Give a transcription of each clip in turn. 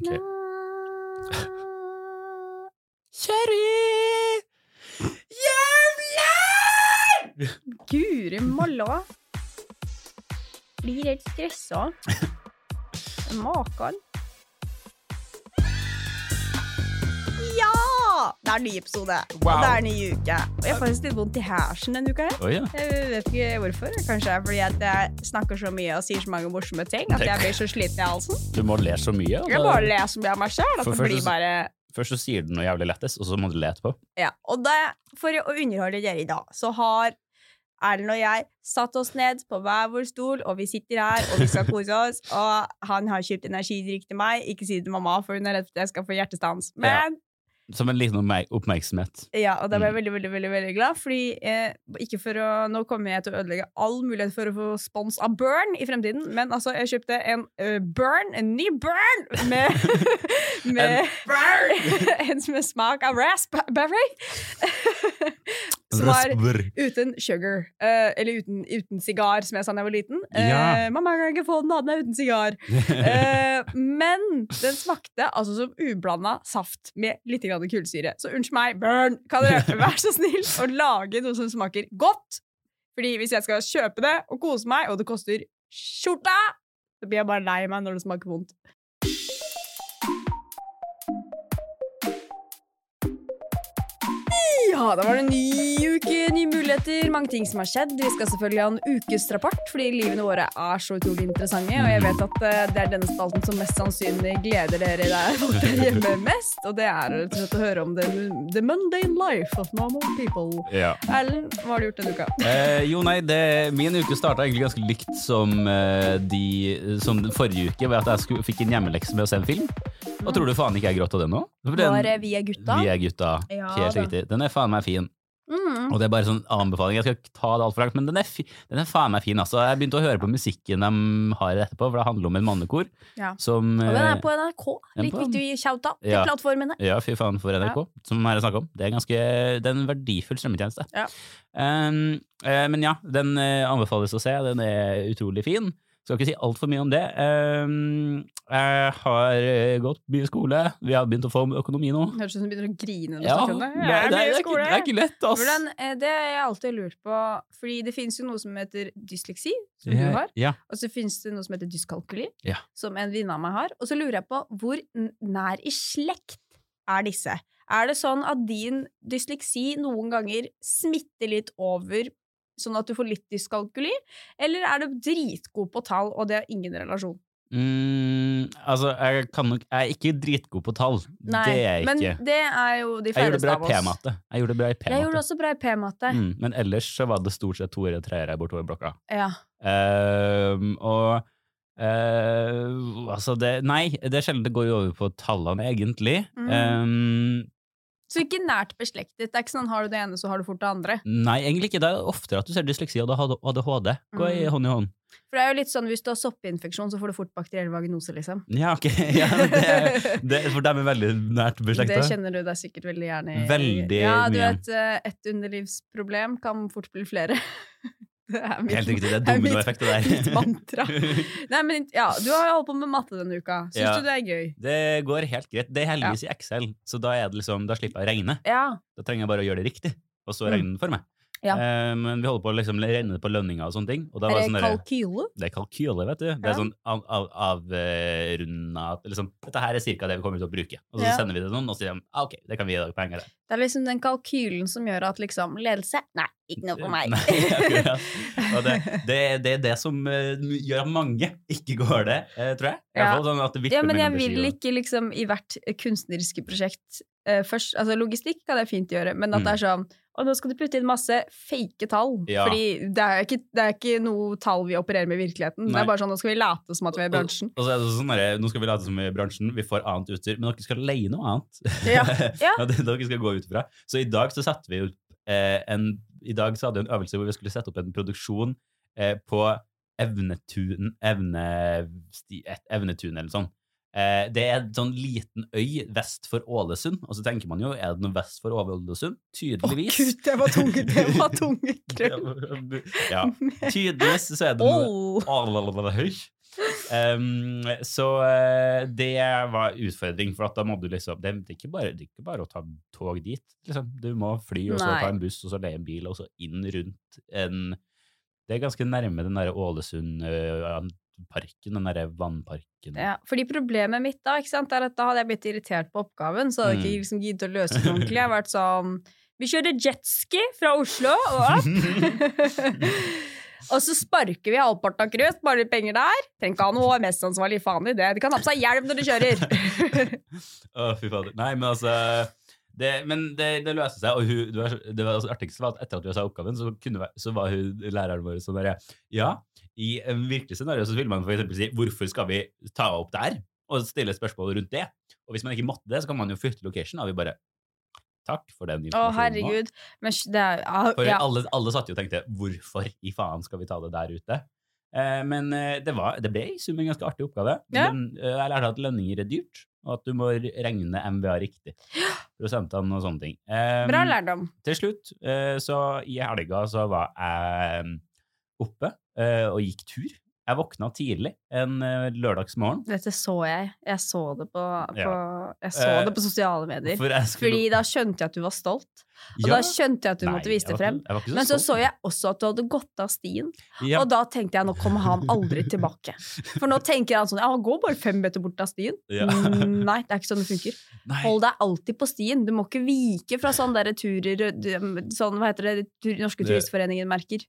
Ok. Jævlig Kjerri! Jævler! Guri malla. Blir helt stressa. Makan. Ja! Er ny episode, og det er ny uke. Og jeg har faktisk litt vondt i hersen denne uka. her. Oh, ja. Jeg vet ikke hvorfor. Kanskje det er fordi at jeg snakker så mye og sier så mange morsomme ting at jeg blir så sliten i halsen. Du må le så mye. Jeg bare ler så mye av meg sjøl bare Først så sier du noe jævlig lettest, og så må du le etterpå. Ja, og det, for å underholde dere i dag, så har Erlend og jeg satt oss ned på hver vår stol, og vi sitter her, og vi skal kose oss. Og han har kjøpt energidrikk til meg. Ikke si det til mamma, for hun er redd for at jeg skal få hjertestans. Men Som en liten oppmerksomhet. ja, og da ble jeg Mm. veldig, veldig, veldig, veldig glad, fordi eh, ikke for å Nå kommer jeg til å ødelegge all mulighet for å få spons av Burn i fremtiden, men altså, jeg kjøpte en uh, Burn, en ny Burn, med, med en med smak av raspberry. Som var uten sugar. Uh, eller uten, uten sigar, som jeg sa da jeg var liten. Uh, Ja. mamma kan ikke få den, da, den er uten sigar. Uh, men den smakte altså som ublanda saft med litt kullsyre. Så unnskyld meg, burn, kan dere være så snill å lage noe som smaker godt? Fordi hvis jeg skal kjøpe det og kose meg, og det koster skjorta, så blir jeg bare lei meg når det smaker vondt. Da var det en ny uke, nye muligheter, mange ting som har skjedd. Vi skal selvfølgelig ha en ukesrapport, fordi livene våre er så utrolig interessante. Og jeg vet at eh, det er denne spalten som mest sannsynlig gleder dere der, der hjemme mest. Og det er rett og slett å høre om the, the mundane life of normal people. Ja. Erlend, hva har du gjort denne uka? Eh, jo, nei, det, min uke starta egentlig ganske likt som, eh, de, som forrige uke, ved at jeg skulle, fikk en hjemmelekse med å se en film. Og tror du faen ikke jeg gråt av den nå? Den- Var Vi er gutta? Vi er gutta. Ja, Helt riktig. Den er faen meg fin. Mm. Og det er bare sånn anbefaling. Jeg skal ikke ta det altfor langt, men den er, den er faen meg fin. Altså. Jeg begynte å høre på musikken de har etterpå, for det handler om en mannekor Ja. som Og den eh, er på NRK. Litt viktig å gi shout-out til Ja. plattformene. Ja, fy faen for NRK, som her er snakk om. Det er, ganske, det er en verdifull strømmetjeneste. Ja. Um, uh, men ja, den eh, anbefales å se. Den er utrolig fin. Skal ikke si altfor mye om det. Um, jeg har eh, gått mye skole. Vi har begynt å få økonomi nå. Høres ut som du begynner å grine når du Ja, snakker om det, det. Jeg det, er ikke, det er ikke lett, ass. Hvordan, eh, det har jeg alltid lurt på, fordi det finnes jo noe som heter dysleksi, som du har, Ja. og så finnes det noe som heter dyskalkuli, Ja. som en venninne av meg har, og så lurer jeg på hvor nær i slekt er disse? Er det sånn at din dysleksi noen ganger smitter litt over, sånn at du får litt dyskalkuli, eller er du dritgod på tall, og det har ingen relasjon? Mm, altså, jeg, kan nok, jeg er ikke dritgod på tall. Nei, det er jeg men ikke. det er jo de det færreste av oss. p-matte. Jeg gjorde det bra i Jeg gjorde p-matte. også bra i p-matte. Mm, men ellers så var det stort sett toere og treere bortover blokka. Ja. Ehm, og uh, altså det Nei, det er sjelden det går over på tallene, egentlig. Mm. Ehm, Så ikke nært beslektet. Det er ikke sånn har du det ene, så har du fort det andre. nei, egentlig ikke. Det er oftere at du ser dysleksi og ADHD gå i Mm. hånd i hånd. For det er jo litt sånn, Hvis du har soppinfeksjon, så får du fort bakteriell vaginose. liksom. Ja, ok. Ja, det, er- det, for dem er veldig nært Det kjenner du deg sikkert veldig gjerne i. Veldig ja, du mye. vet, eh, Et underlivsproblem kan fort bli flere. Det er mitt, Helt riktig, det er dominoeffekter der. mitt mantra. Nei, men ja, Du har jo holdt på med matte denne uka. Syns Ja. du det er gøy? Det går helt greit. Det er heldigvis i Excel, så da, er det liksom, da slipper jeg å regne. Ja. Da trenger jeg bare å gjøre det riktig, og så regner regne den for meg. Ja. Eh, men vi holder på å liksom regne på lønninger og sånne ting. Og Er det sånn kalkyle? Det er kalkyler, vet du. Det er sånn av, av, liksom, Dette her er cirka det vi kommer til å bruke. Og så Ja. sender vi det til noen, og så sier de ah, ok, det kan vi gi dere penger til. Det er liksom den kalkylen som gjør at liksom ledelse Nei, ikke noe for meg. Nei, det, det, det er det som eh, gjør at mange ikke går det, eh, tror jeg. Ja. fall sånn Ja, men jeg vil ikke liksom i hvert kunstneriske prosjekt uh, først Altså logistikk kan jeg fint gjøre, men at det er sånn Og nå skal du putte inn masse fake tall. Ja. Fordi det er, ikke, det er ikke noe tall vi opererer med i virkeligheten. Det er bare sånn nå skal vi late som at vi er i bransjen. Og, og så er det sånn Nå skal vi late som vi er i bransjen, vi får annet utstyr, men dere skal leie noe annet. Ja, ja. er dere skal gå ut fra. Så i dag så satte vi ut eh, en I dag så hadde vi en øvelse hvor vi skulle sette opp en produksjon eh, på Evnetun, evne, et Evnetun eller sånn. Eh, det er en sånn liten øy vest for Ålesund, og så tenker man jo, er det noe vest for Ålesund? Å oh, gud, det var tunge, det var tunge ja, tydeligvis så er det noe Oh. Ålesund. Um, så eh, det var utfordring, for da må du liksom Det er ikke bare, det er ikke bare å ta tog dit. Liksom. Du må fly, og så Nei. ta en buss, og så leie en bil, og så inn rundt en Det er ganske nærme den derre Ålesund-parken, den derre vannparken. Ja, fordi problemet mitt da, ikke sant, er at da hadde jeg blitt irritert på oppgaven, så hadde jeg Mm. ikke liksom giddet å løse det ordentlig. Jeg har vært sånn Vi kjører jetski fra Oslo og opp. og så sparker vi halvparten av krøt, sparer litt penger der. Trenger ikke ha noe mestansvarlig faen i det. De kan ha på seg hjelm når de kjører. Å, fy fader. Nei, men altså det, men det, det løste seg, og hun, det, var, det var artigste var at etter at vi sa oppgaven, så, kunne, så var hun læreren vår sånn derre Ja, i en virkelig scenario så vil man eksempel si hvorfor skal vi ta opp der? Og stille spørsmål rundt det. Og hvis man ikke måtte det, så kan man jo flytte location. Og vi bare Takk for den informasjonen. Å, herregud. Men det er ja, For ja. alle, alle satt jo og tenkte hvorfor i faen skal vi ta det der ute? Eh, men eh, det, var, det ble i sum en ganske artig oppgave. Ja. Men, eh, jeg lærte at lønninger er dyrt, og at du må regne MVA riktig. Prosentene og sånne ting. Um, Bra lærdom. til slutt, uh, så i helga så var jeg mm, oppe uh, og gikk tur. Jeg våkna tidlig en uh, lørdagsmorgen. Dette så jeg. Jeg så det på, på, Ja. jeg så Eh, det på sosiale medier. For skulle- Fordi da skjønte jeg at du var stolt. Og Ja. da skjønte jeg at du Nei, måtte vise det frem. ikke- Men så stolt. så jeg også at du hadde gått av stien. ja. Og da tenkte jeg nå kommer han aldri tilbake. For nå tenker han sånn ja, han går bare fem meter bort av stien. Ja. Mm, Nei, det er ikke sånn det funker. Nei. Hold deg alltid på stien. Du må ikke vike fra sånne der turer Sånn, hva heter det, tur, Norske Turistforeningen merker.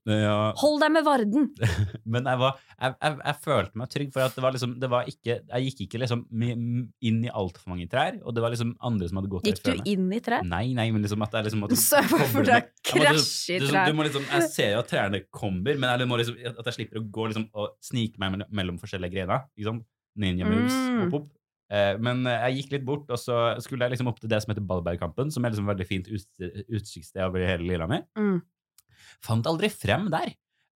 Hold deg med Varden! Men jeg, var, jeg, jeg, jeg følte meg trygg, for at det var liksom, det var ikke, jeg gikk ikke liksom inn i altfor mange trær, og det var liksom andre som hadde gått Gikk der du før meg. inn i trær? Nei, nei, men liksom at jeg liksom måtte Så koble for meg- da Jeg måtte- krasjer du, trær. du må liksom, jeg ser jo at trærne kommer, men jeg må liksom, at jeg slipper å gå liksom, og snike meg mellom, forskjellige greiner. Liksom. Ninja moves, Mm. opp. Eh, men jeg gikk litt bort, og så skulle jeg liksom opp til det som heter Ballbergkampen, som er liksom veldig fint ut, utsiktssted over hele Lillehammer. Mm. Fant aldri frem der.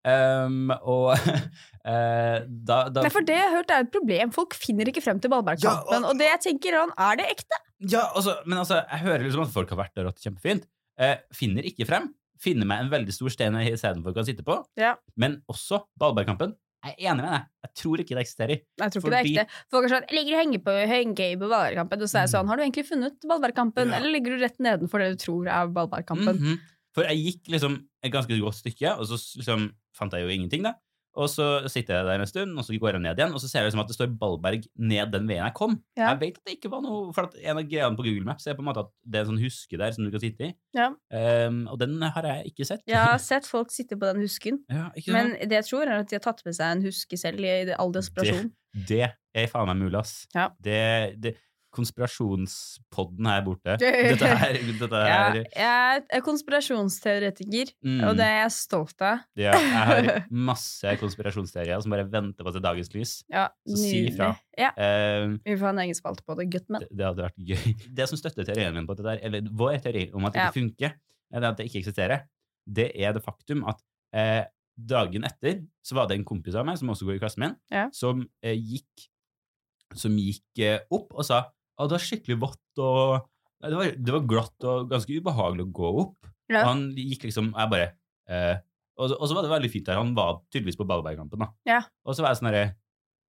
Um, og uh, da, da Nei, for det jeg har hørt er et problem. Folk finner ikke frem til Ballbergkampen. Ja, og- og det jeg tenker er, er det ekte? Ja, altså, men altså, jeg hører liksom at folk har vært der og det kjempefint. Eh, finner ikke frem. Finner meg en veldig stor stein jeg istedenfor kan sitte på. Ja. Men også Ballbergkampen. Jeg er enig med deg. Jeg tror ikke det eksisterer. Jeg tror ikke det er ekte. Folk er sånn, ligger og henger på, henger på Ballbergkampen, og så er jeg sånn, har du egentlig funnet Ballbergkampen, Ja. eller ligger du rett nedenfor det du tror er Ballbergkampen? Mhm. For jeg gikk liksom et ganske godt stykke, og så liksom fant jeg jo ingenting, da. Og så sitter jeg der en stund, og så går jeg ned igjen, og så ser jeg liksom at det står Ballberg ned den veien jeg kom. Ja. Jeg vet at det ikke var noe For at en av greiene på Google Maps er på en måte at det er en sånn huske der som du kan sitte i. Ja. Um, og den har jeg ikke sett. Jeg har sett folk sitte på den husken, Ja, ikke men det jeg tror er at de har tatt med seg en huske selv i all desperasjon. Det er faen meg mulig, ass. Ja. Det, det, konspirasjonspodden her borte. Dette her, dette Ja, jeg er konspirasjonsteoretiker, mm, og det er jeg stolt av. ja, Jeg har masse konspirasjonsteorier som bare venter på å se dagens lys. Ja, Så si nydelig. ifra. Ja, Uh, vi får ha en egen spalte på det, guttmenn. det, det hadde vært gøy. Det som støtter teorien min på det der, eller vår teori om at det Ja. ikke funker, eller at det ikke eksisterer, det er det faktum at uh, dagen etter så var det en kompis av meg som også går i klassen min, Ja. som eh, gikk som gikk eh, opp og sa at det var skikkelig vått og det var, det var glatt og ganske ubehagelig å gå opp. Ja. Og han gikk liksom Jeg bare eh, og, og så var det veldig fint der. Han var tydeligvis på Ballbergkampen, da. Ja. Og så var jeg sånn herre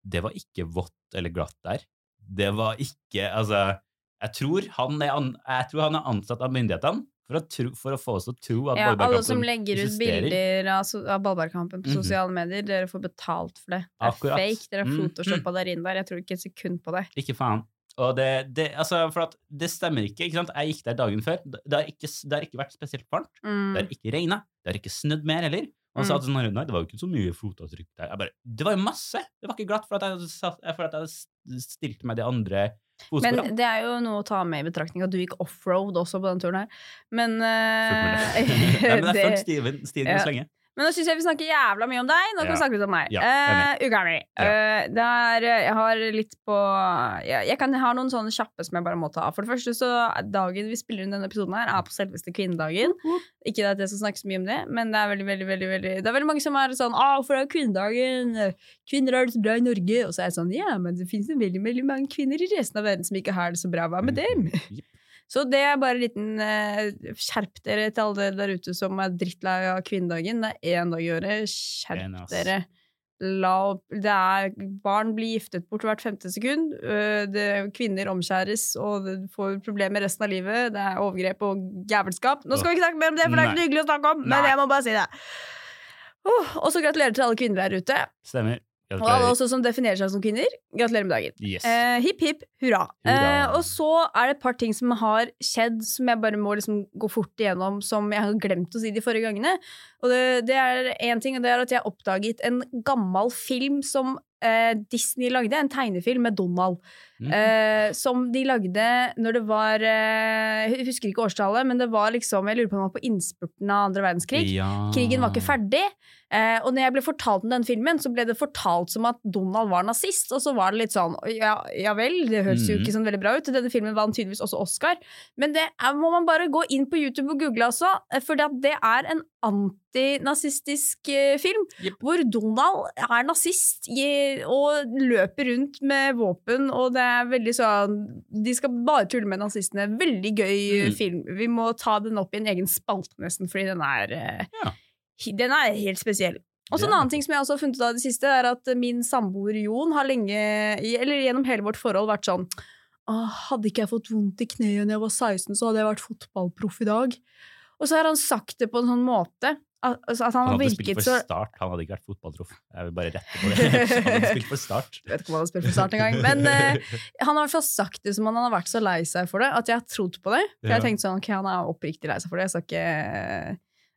Det var ikke vått eller glatt der. Det var ikke Altså, jeg tror han er, an, tror han er ansatt av myndighetene for å, tro, for å få oss til å tro at Ja, alle som legger ut bilder av, so- av ballbergkampen på Mhm. sosiale medier, dere får betalt for det. Det er Akkurat. fake, dere har Mhm. photoshoppa dere inn der. Jeg tror ikke et sekund på det. Ikke faen. Og det, det, altså, for det stemmer ikke. ikke sant? Jeg gikk der dagen før. Det har ikke, det har ikke vært spesielt varmt. Mm. Det har ikke regna. Det har ikke snødd mer heller. Og han sa Mm. at sånn, nei, det var jo ikke så mye fotavtrykk der. Jeg bare, det var jo masse! Det var ikke glatt for at jeg, for at jeg stilte meg de andre Men det er jo noe å ta med i betraktning at du gikk offroad også på den turen her. Men, eh. Nei, men det- fulgte Steven, Steven Ja. så lenge. Men nå syns jeg vi snakker jævla mye om deg. Nå kan vi snakke litt om meg. Ja, uh, Ugami. Ja. Eh, det er, jeg har litt på ja, jeg kan ha noen sånne kjappe som jeg bare må ta av. For det første, så dagen vi spiller inn denne episoden her, er på selveste kvinnedagen. Ikke at jeg skal snakke så mye om det, men det er veldig, veldig, veldig, veldig Det er veldig mange som er sånn Å, for det er kvinnedagen. Kvinner har det så bra i Norge. Og så er jeg sånn Ja, men det finnes jo veldig, veldig mange kvinner i resten av verden som ikke har det så bra. Hva med dem? Jepp. Så det er bare en liten eh, Skjerp dere til alle dere der ute som er drittlei av kvinnedagen. Det er én dag i året. Skjerp dere. la opp det er, Barn blir giftet bort hvert femte sekund. Det, kvinner omskjæres og får problemer resten av livet. Det er overgrep og jævelskap. Nå skal vi ikke snakke mer om det, for det er ikke hyggelig å snakke om, men Nei. jeg må bare si det. Uh, og så gratulerer til alle kvinner der ute, Stemmer. Og alle også som definerer seg som kvinner. Gratulerer med dagen. Yes. Eh, hipp, hipp, hurra. Hurra. Eh, og så er det et par ting som har skjedd, som jeg bare må liksom gå fort igjennom, som jeg har glemt å si de forrige gangene. Og det, det er en ting, og det er at jeg har oppdaget en gammel film som eh, Disney lagde, en tegnefilm med Donald. Mm. Eh, som de lagde når det var eh, Jeg husker ikke årstallet, men det var liksom Jeg lurer på om det var på innspurten av andre verdenskrig. Ja. Krigen var ikke ferdig. Eh, og når jeg ble fortalt om den filmen, så ble det fortalt som at Donald var nazist. Og så var det litt sånn ja, ja vel, det høres jo Mhm. ikke sånn veldig bra ut. Denne filmen vant tydeligvis også Oscar. Men det er, må man bare gå inn på YouTube og google også, for det er en antinazistisk eh, film. yep. Hvor Donald er nazist og løper rundt med våpen, og det er veldig sånn De skal bare tulle med nazistene. Veldig gøy mm. film. Vi må ta den opp i en egen spalte, nesten, fordi den er eh, Ja. Den er helt spesiell. Og så En annen ting som jeg også har funnet ut av det siste, er at min samboer Jon har lenge, eller gjennom hele vårt forhold, vært sånn Hadde ikke jeg fått vondt i kneet da jeg var 16, så hadde jeg vært fotballproff i dag. Og så har han sagt det på en sånn måte at, altså han, Han hadde virket, spilt for så Start, han hadde ikke vært fotballtroff. Jeg vil bare rette på det. Han hadde spilt for Start. Jeg vet ikke om han har spilt for start engang. Men uh, han har i hvert fall sagt det som om han har vært så lei seg for det, at jeg har trodd på det. For jeg tenkte sånn, ok, han er oppriktig lei seg for det, jeg skal ikke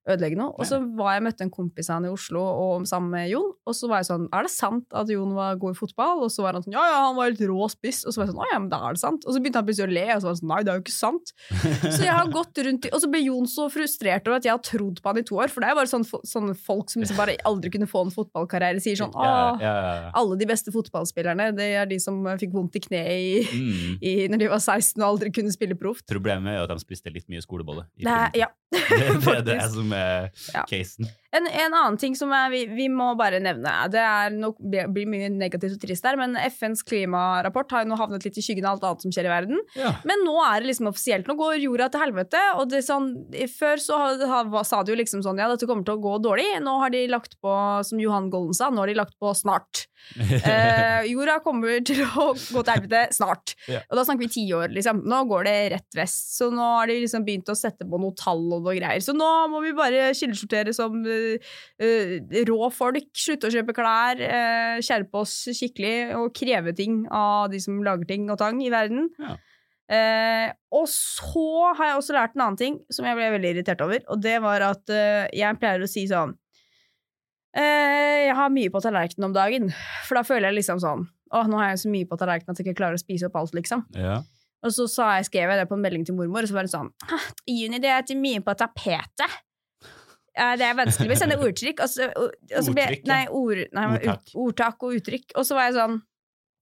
ødelegge noe. Og så var jeg møtte en kompis av han i Oslo og, sammen med Jon, og så var jeg sånn, er det sant at Jon var god i fotball? Og så var han sånn, ja, ja, han var helt rå spiss. Og så var jeg sånn, å ja, men da er det sant. Og så begynte han plutselig å le, og så var han sånn, nei, det er jo ikke sant. Så jeg har gått rundt i, og så ble Jon så frustrert over at jeg har trodd på han i to år, for det er bare sånn, sånne folk som liksom bare aldri kunne få en fotballkarriere, sier sånn, ja. alle de beste fotballspillerne, det er de som fikk vondt i kneet i, Mm. i, når de var 16 og aldri kunne spille proft. Problemet er at de spiste litt mye skolebolle. Det ja. Det, det, det er det som er Ja. En, en annen ting som er, vi, vi må bare nevne, det er nok, blir mye negativt og trist der, men FNs klimarapport har jo nå havnet litt i skyggen av alt annet som skjer i verden. Ja. Men nå er det liksom offisielt. Nå går jorda til helvete. Og det sånn, før så ha- ha- sa de jo liksom sånn ja, dette kommer til å gå dårlig. Nå har de lagt på, som Johan Golden sa, nå har de lagt på snart. Eh, jorda kommer til å gå til helvete snart. Ja. Og da snakker vi ti år, liksom. Nå går det rett vest. Så nå har de liksom begynt å sette på noe tall og noe greier. Så nå må vi bare kildesortere som eh, rå folk. Slutte å kjøpe klær, eh, skjerpe oss skikkelig og kreve ting av de som lager ting og tang i verden. Ja. Eh, og så har jeg også lært en annen ting som jeg ble veldig irritert over, og det var at eh, jeg pleier å si sånn eh, Jeg har mye på tallerkenen om dagen, for da føler jeg liksom sånn Å, nå har jeg så mye på tallerkenen at jeg ikke klarer å spise opp alt, liksom. Ja. Og så sa jeg, skrev jeg det på en melding til mormor, og så var det sånn Juni, det er til mye på tapetet. Ja, det er vanskelig å sende ordtrykk. Og så, og, og så ble, nei, ord, nei, Ordtak. Ordtak og uttrykk. Og så var jeg sånn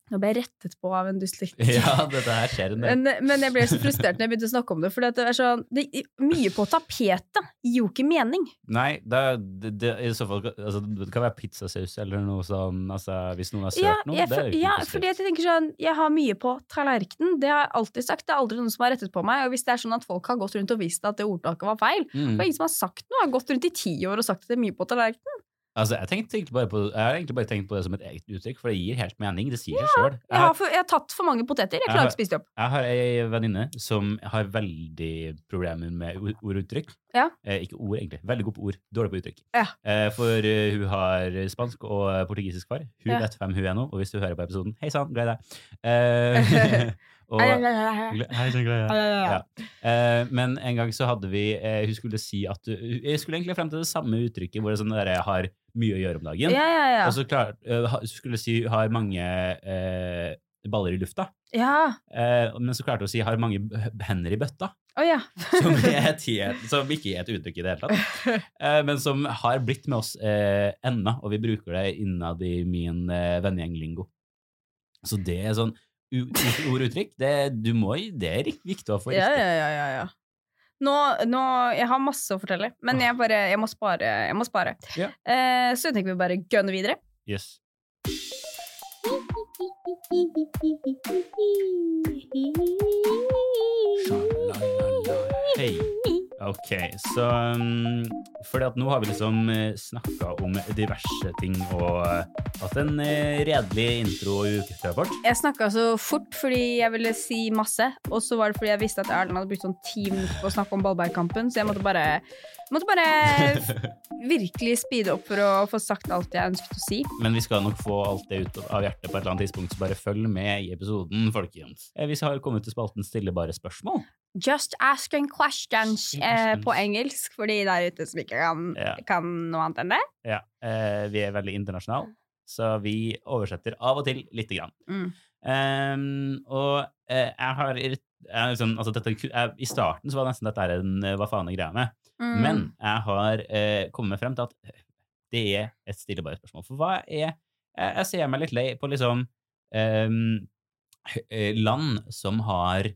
Nå ble jeg rettet på av en dyslektiker. ja, dette her skjer del. Men, men jeg ble så frustrert når jeg begynte å snakke om det. For det er sånn, det, mye på tapetet gir jo ikke mening. Nei, det, det, det, i så fall altså, Det kan være pizzasaus eller noe sånn, altså, hvis noen har søkt Ja, noe. jeg, det er for, ja fordi jeg tenker sånn Jeg har mye på tallerkenen. Det har jeg alltid sagt. Det er aldri noen som har rettet på meg. Og hvis det er sånn at folk har gått rundt og visst at det ordtaket var feil, Mm. det er ingen som har sagt noe. Har gått rundt i ti år og sagt at det er mye på tallerkenen. Altså, jeg, tenkte bare på, jeg har egentlig bare tenkt på det som et eget uttrykk, for det gir helt mening. Det sier seg sjøl. Jeg, jeg har tatt for mange poteter. Jeg klarer ikke å spise dem opp. Jeg har ei venninne som har veldig problemer med ord ord og uttrykk. Ja. Eh, ikke ord, egentlig. Veldig god på ord, dårlig på uttrykk. Ja. Eh, for uh, hun har spansk og eh, portugisisk far. Hun Ja. vet hvem hun er nå, og hvis du hører på episoden, hei sann, glad i deg. Eh, og, Hei sann, glad i deg. Men en gang så hadde vi Hun skulle si at Hun skulle egentlig frem til det samme uttrykket, hvor det sånn der, jeg har mye å gjøre om dagen. Ja, ja, ja. Og så klar, eh, skulle si har mange eh, baller i lufta. ja. Eh, men så klarte hun å si har mange hender i bøtta. Oh, ja. Som, helt- som ikke er et uttrykk i det hele tatt. Eh, men som har blitt med oss eh, ennå, og vi bruker det innad i min eh, vennegjenglingo. Så det er sånn ord og uttrykk, det, du må, det er viktig å få Ja, riktig. ja, ja, ja, ja. Nå, nå, jeg har masse å fortelle, men jeg, bare, jeg må spare. Jeg må spare. Yeah. Uh, så jeg tenker vi bare gønne videre. Yes. Sjalalala. Hei. Ok, så um, Fordi at nå har vi liksom snakka om diverse ting og uh, hatt en uh, redelig intro- og ukesrapport. Jeg snakka så fort fordi jeg ville si masse, og så var det fordi jeg visste at Erlend hadde brukt sånn ti minutter på å snakke om Ballbergkampen, så jeg måtte bare, måtte bare virkelig speede opp for å få sagt alt jeg ønsket å si. Men vi skal nok få alt det ut av hjertet på et eller annet tidspunkt, så bare følg med i episoden, folkens. Eh, Vi har kommet til spalten Stille bare spørsmål. Just asking questions eh, på engelsk, for de der ute som ikke kan, Ja. kan noe annet enn det. Ja, eh, vi er veldig internasjonale, så vi oversetter av og til lite grann. Mm. Um, og eh, jeg har jeg, liksom, altså dette, jeg, I starten så var nesten dette her en eh, hva faen er greia med, Mm. men jeg har eh, kommet frem til at det er et stille bare spørsmål. For hva er Jeg, jeg ser meg litt lei på liksom um, land som har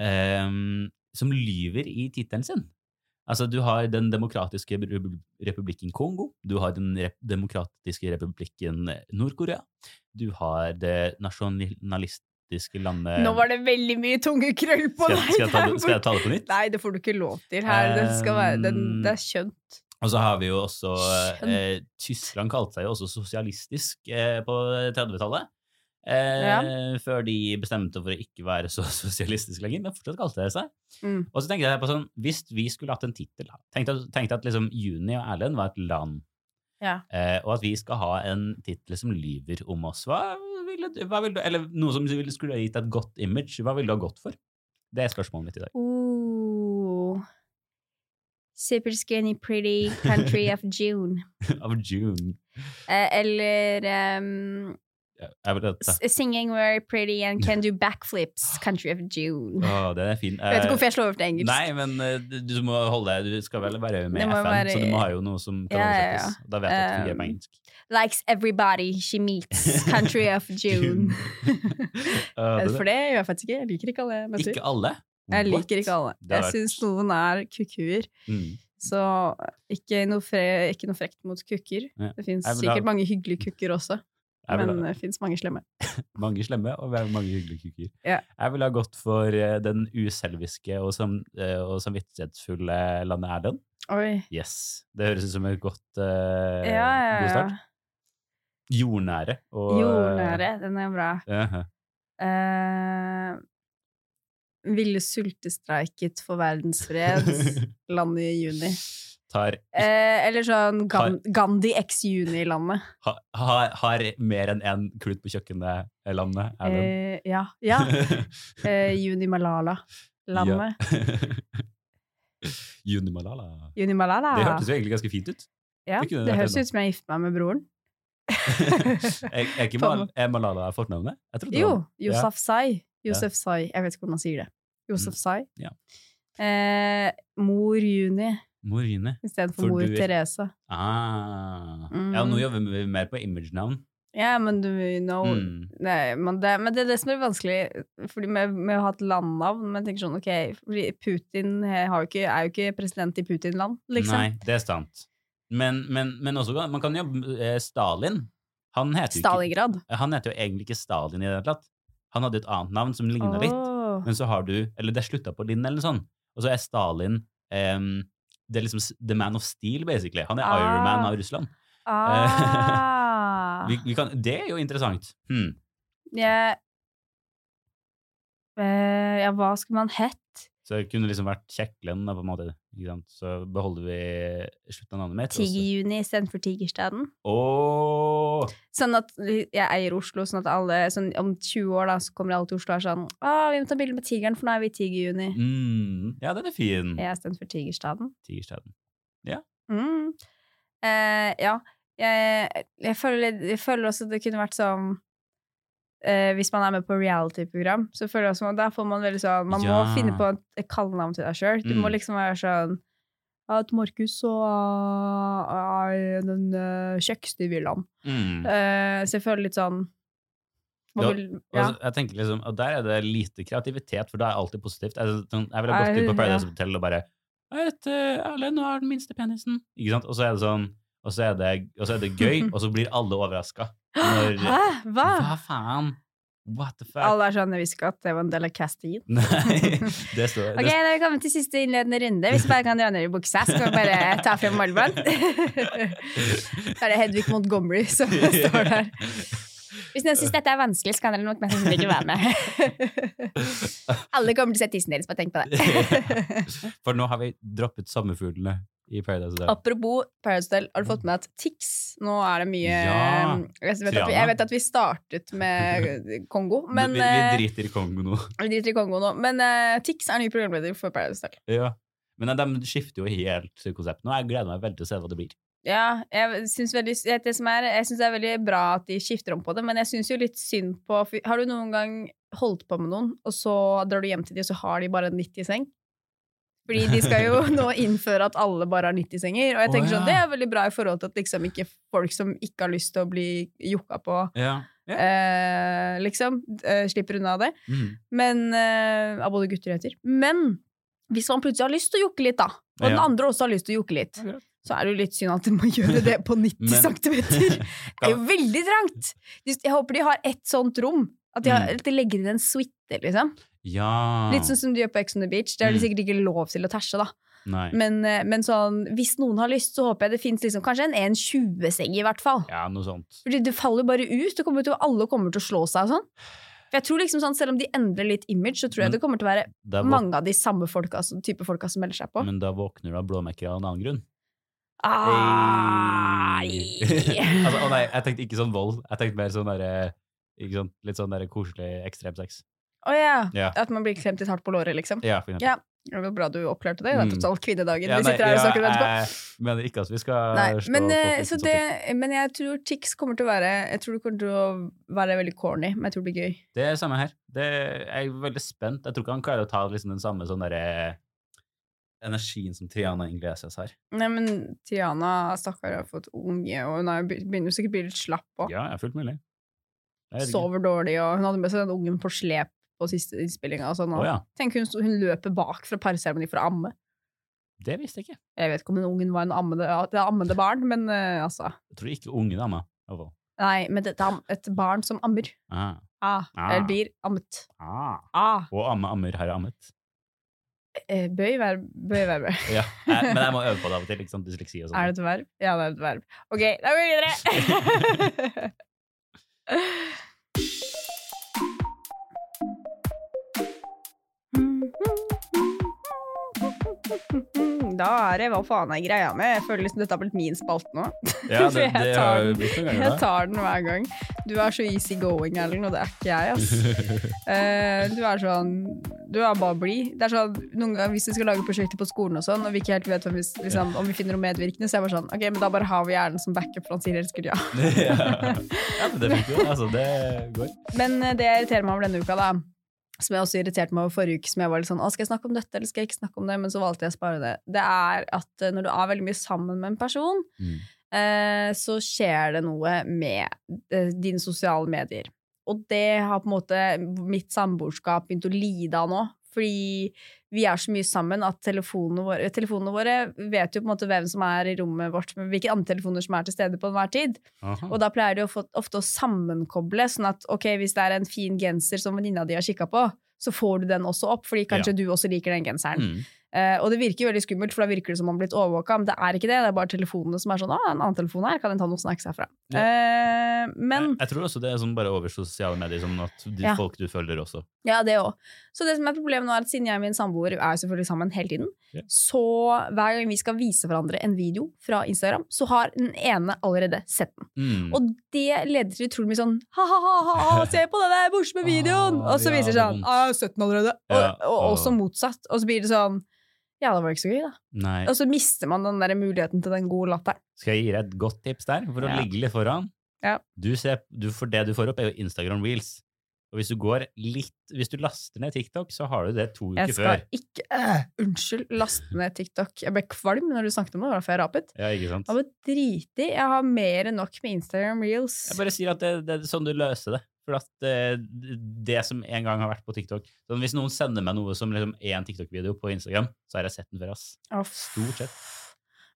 ehm, Som lyver i tittelen sin. Altså, du har Den demokratiske republikken Kongo, du har Den rep demokratiske republikken Nord-Korea, du har det nasjonalistiske landet Nå var det veldig mye tunge krøll på skal, deg. skal, det- skal jeg ta det på nytt? Nei, det får du ikke lov til her. Det, skal være, det, Um, det er skjønt. Og så har vi jo også eh, Tyskland kalte seg jo også sosialistisk eh, på 30-tallet. Eh, Ja. Før de bestemte for å ikke være så sosialistisk lenger, men fortsatt kalte det seg. Mm. Og så tenkte jeg på sånn, hvis vi skulle hatt en tittel Tenkte, tenkte at liksom Juni og Erlend var et land, Ja. eh, og at vi skal ha en tittel som lyver om oss. Hva ville du, hva ville du Eller noe som ville- skulle gitt et godt image. Hva ville du ha gått for? Det er spørsmålet mitt i dag. Oh. Super skinny pretty country of June. of June. Eh, eller Ja, Jeg Singing very pretty and can do backflips, country of June. Oh, den er fin. Jeg vet ikke hvorfor jeg slår over til engelsk. Nei, men eh, du, du må holde deg Du skal vel være med FN, være- så du må ha jo noe som kan Ja, ja, ja. Da vet jeg at det fungerer på Um, engelsk. Likes everybody she meets, country of June. For det gjør jeg faktisk ikke. Jeg liker ikke alle jeg møter. ikke alle? Jeg liker ikke alle. Jeg syns noen er kukuer. Mm. Så ikke noe, fre ikke noe frekt mot kukker. Ja. Det fins sikkert mange hyggelige kukker også, men det fins mange slemme. mange slemme og veldig mange hyggelige kukker. Ja. Jeg ville ha gått for eh, den uselviske og, sam, eh, og samvittighetsfulle landet Erlend. Oi. Yes. Det høres ut som et godt uh, Ja, ja, god start. Jordnære. Og, Jordnære, den er bra. Uh -huh. uh, ville sultestreiket for verdensfred, landet i juni. Tar, Eh, eller sånn Gan Gandhi x Juni-landet. Har, har, har mer enn én klut på kjøkkenet-landet Erlend. Eh, ja. ja. Eh, Juni Malala-landet. Juni Malala. Juni Malala. Det hørtes jo egentlig ganske fint ut. ja, det det høres ut som jeg gifter meg med broren. er, er, ikke Mal er Malala fornavnet? Jo, Josef Sai. Josef Sai. Jeg vet ikke hvordan man sier det. Josef Sai. Mm. Ja. Eh, mor Juni Morine. istedenfor For mor du er- Therese. Ah. Mm. Ja, nå jobber vi mer på imagenavn. Ja, men du know Mm. Nei, men det, men det er det som er vanskelig fordi med, med å ha et landnavn. Men jeg tenker sånn, ok, fordi Putin har jo ikke, er jo ikke president i Putin-land, liksom. Nei, det er sant. Men, men, men også man kan jobbe eh, Stalin. Han heter, jo ikke, han heter jo egentlig ikke Stalin i det hele tatt. Han hadde et annet navn som ligna litt. Men så har du Eller det slutta på Linn, eller noe sånt. Og så er Stalin em, Det er liksom the man of steel, basically. Han er Ah. Ironman av Russland. Ah. Vi, vi kan, det er jo interessant. Hmm. Jeg, Uh, ja, hva skulle man hett? Så det kunne liksom vært Kjeklen, da, på en måte. Så beholder vi slutten av navnet mitt. Tigerjuni istedenfor Tigerstaden. Åh! Sånn at jeg eier Oslo, sånn at alle sånn, om 20 år da, så kommer alle til Oslo og er sånn Å, 'Vi må ta bilde med tigeren, for nå er vi i Tigerjuni'. Mm. Ja, den er fin. Ja, istedenfor Tigerstaden. Tigerstaden. Mm. Eh, ja. Jeg, jeg, føler, jeg føler også det kunne vært sånn eh, Hvis man er med på reality-program, så føler jeg også at der får man veldig sånn Man må finne på et, kallenavn til deg sjøl. Du må Mm. liksom være sånn at Markus og uh, er den uh, kjekkeste i villaen. Mm. Eh, så jeg føler litt sånn hva Ja, vil, ja. så- jeg tenker liksom, og der er det lite kreativitet, for da er alltid positivt. Jeg, sånn, jeg ville gått inn på Paradise ja. Hotel og bare Jeg heter Erlend og har den minste penisen. Ikke sant? Og så er det sånn og så er det, så er det gøy, og så blir alle overraska. Når- Hæ? Hva? Hva faen? What the fuck? Alle er sånn, jeg visste ikke at det var en del av castingen. Nei, det står Ok, da er vi kommet til siste innledende runde. Hvis vi bare kan dra ned i buksa, så skal vi bare ta frem målbånd. Da er det Hedvig Montgomery som står der. Hvis noen syns dette er vanskelig, så kan dere nok mest sannsynlig ikke være med. Alle kommer til å se tissen deres, bare tenk på det. For nå har vi droppet sommerfuglene i Paradise Hotel. Apropos Paradise Hotel, har du fått med at Tix Nå er det mye Ja, jeg, vet at vi, jeg vet at vi startet med Kongo, men vi, vi eh, driter i Kongo nå. vi driter i Kongo nå. Men uh, Tix er ny programleder for Paradise Hotel. Ja. Men de skifter jo helt konsept nå. Jeg gleder meg veldig til å se hva det blir. Ja, jeg syns veldig det som er, jeg synes det er veldig bra at de skifter om på det, men jeg syns jo litt synd på Har du noen gang holdt på med noen, og så drar du hjem til dem, og så har de bare en 90-seng? Fordi de skal jo nå innføre at alle bare har 90-senger, og jeg tenker sånn, ja. det er veldig bra i forhold til at liksom ikke folk som ikke har lyst til å bli jokka på, Ja. ja. eh, liksom, eh, slipper unna det. Mm. Men, eh, av både gutter og jenter. Men hvis man plutselig har lyst til å jokke litt, da, og den andre også har lyst til å jokke litt, Ja. så er det jo litt synd at de må gjøre det på 90 Men- cm. Det er jo veldig trangt! Jeg håper de har ett sånt rom. At de, har, Mm. at de legger inn en suite, liksom. Ja. Litt sånn som de gjør på Ex on the Beach. Det har de Mm. sikkert ikke lov til å tæsje, da. Men, eh, men sånn, hvis noen har lyst, så håper jeg det fins liksom, kanskje en 1,20-seng, i hvert fall. Ja, noe sånt. Fordi det faller bare ut. Det kommer til, alle kommer til å slå seg og sånn. For jeg tror liksom sånn, Selv om de endrer litt image, så tror jeg Men- det kommer til å være mange av de samme folka, altså, type folka som melder seg på. Men da våkner du av blåmerker av en annen grunn. Ai. altså, å nei, jeg tenkte ikke sånn vold. Jeg tenkte mer sånn derre Litt sånn der koselig ekstremsex. Å ja. Ja. At man blir klemt litt hardt på låret, liksom. Ja. Ja. Det var bra du oppklarte det. Det er tross alt kvinnedagen. Ja, vi sitter her og snakker om etterpå. Mener ikke at vi skal Nei, men, eh, så det, men jeg tror Tix kommer til å være Jeg tror det kommer til å være veldig corny, men jeg tror det blir gøy. Det er samme her. Det, jeg er veldig spent. Jeg tror ikke han klarer å ta liksom den samme sånn derre energien som Triana Inglesias har. Nei, men Tiana, stakkar, har fått unge, og hun er, begynner sikkert å bli litt slapp òg. Ja, er fullt mulig. Sover dårlig, og hun hadde med seg den ungen på slep på siste innspillinga og sånn. Å ja. Tenk hun, hun løper bak fra parseremoni for å amme. Det visste jeg ikke. Jeg vet ikke om den ungen var en ammede, et ammende barn, men uh, altså Jeg tror ikke ungen ammer? i. Nei, men det er et barn som ammer. Ah. Ah, Ah. Eller blir ammet. Ah. Ah. Og amme ammer har ammet. Eh, bøy verb, bøy verb. Ja. Men jeg må øve på det av og til. Sant? Dysleksi og sånn. Er det et verb? Ja, det er et verb. Ok, da går vi videre! Da er det hva faen er greia med? Jeg føler liksom dette har blitt min spalte nå. Ja, det, det, jeg tar den- noen Jeg tar den hver gang. Du er så easy going, Erlend, og det er ikke jeg, altså. uh, du er sånn Du er bare blid. Det er sånn, noen ganger Hvis vi skal lage prosjekter på skolen og sånn, og vi ikke helt vet om vi, liksom, om vi finner noe medvirkende, så er jeg bare sånn Ok, men da bare har vi hjernen som backup, for han sier elsker ja. ja. ja, men det funker jo. Altså, det går. Men eh, det irriterer meg over denne uka, da, som jeg også irriterte meg over forrige uke, som jeg var litt sånn Å, skal jeg snakke om dette, eller skal jeg ikke snakke om det? Men så valgte jeg å spare det. Det er at eh, når du er veldig mye sammen med en person, Mm. eh, så skjer det noe med eh, dine sosiale medier. Og det har på en måte mitt samboerskap begynt å lide av nå. Fordi vi er så mye sammen at telefonene våre, telefonene våre vet jo på en måte hvem som er i rommet vårt, men hvilke andre telefoner som er til stede på enhver tid. Aha. Og da pleier de ofte å sammenkoble, sånn at ok, hvis det er en fin genser som venninna di har kikka på, så får du den også opp, fordi kanskje du også liker den genseren. Mm. Uh, og det virker jo veldig skummelt, for da virker det som om man har blitt overvåka, men det er ikke det. Det er bare telefonene som er sånn 'Å, en annen telefon her, kan jeg ta noen snacks herfra?' Eh, men Jeg, jeg tror også det er sånn bare over sosiale medier, sånn at de Ja. folk du følger også. Ja, det òg. Så det som er problemet nå, er at siden jeg og min samboer er selvfølgelig sammen hele tiden, Ja. så hver gang vi skal vise hverandre en video fra Instagram, så har den ene allerede sett den. Mm. Og det leder til utrolig mye sånn ha-ha-ha, se på den der morsomme videoen! Ah, og så viser det er sånn ah, jeg har sett den allerede. Ja, og, og ah. også motsatt. Og så blir det sånn ja, det var ikke så gøy, da. Nei. Og så mister man den der muligheten til den gode latteren. Skal jeg gi deg et godt tips der, for å Ja. ligge litt foran? Ja. Du ser, du, for det du får opp, er jo Instagram reels. Og hvis du går litt Hvis du laster ned TikTok, så har du det to uker før. Jeg skal før. ikke uh, Unnskyld, laste ned TikTok. Jeg ble kvalm når du snakket om det, det var derfor jeg rapet. Ja, ikke sant? Jeg var dritig. Jeg har mer enn nok med Instagram reels. Jeg bare sier at det, det er sånn du løser det. For at det, det som en gang har vært på TikTok sånn Hvis noen sender meg noe som liksom er en TikTok-video på Instagram, så har jeg sett den før. ass. Oh. Stort sett.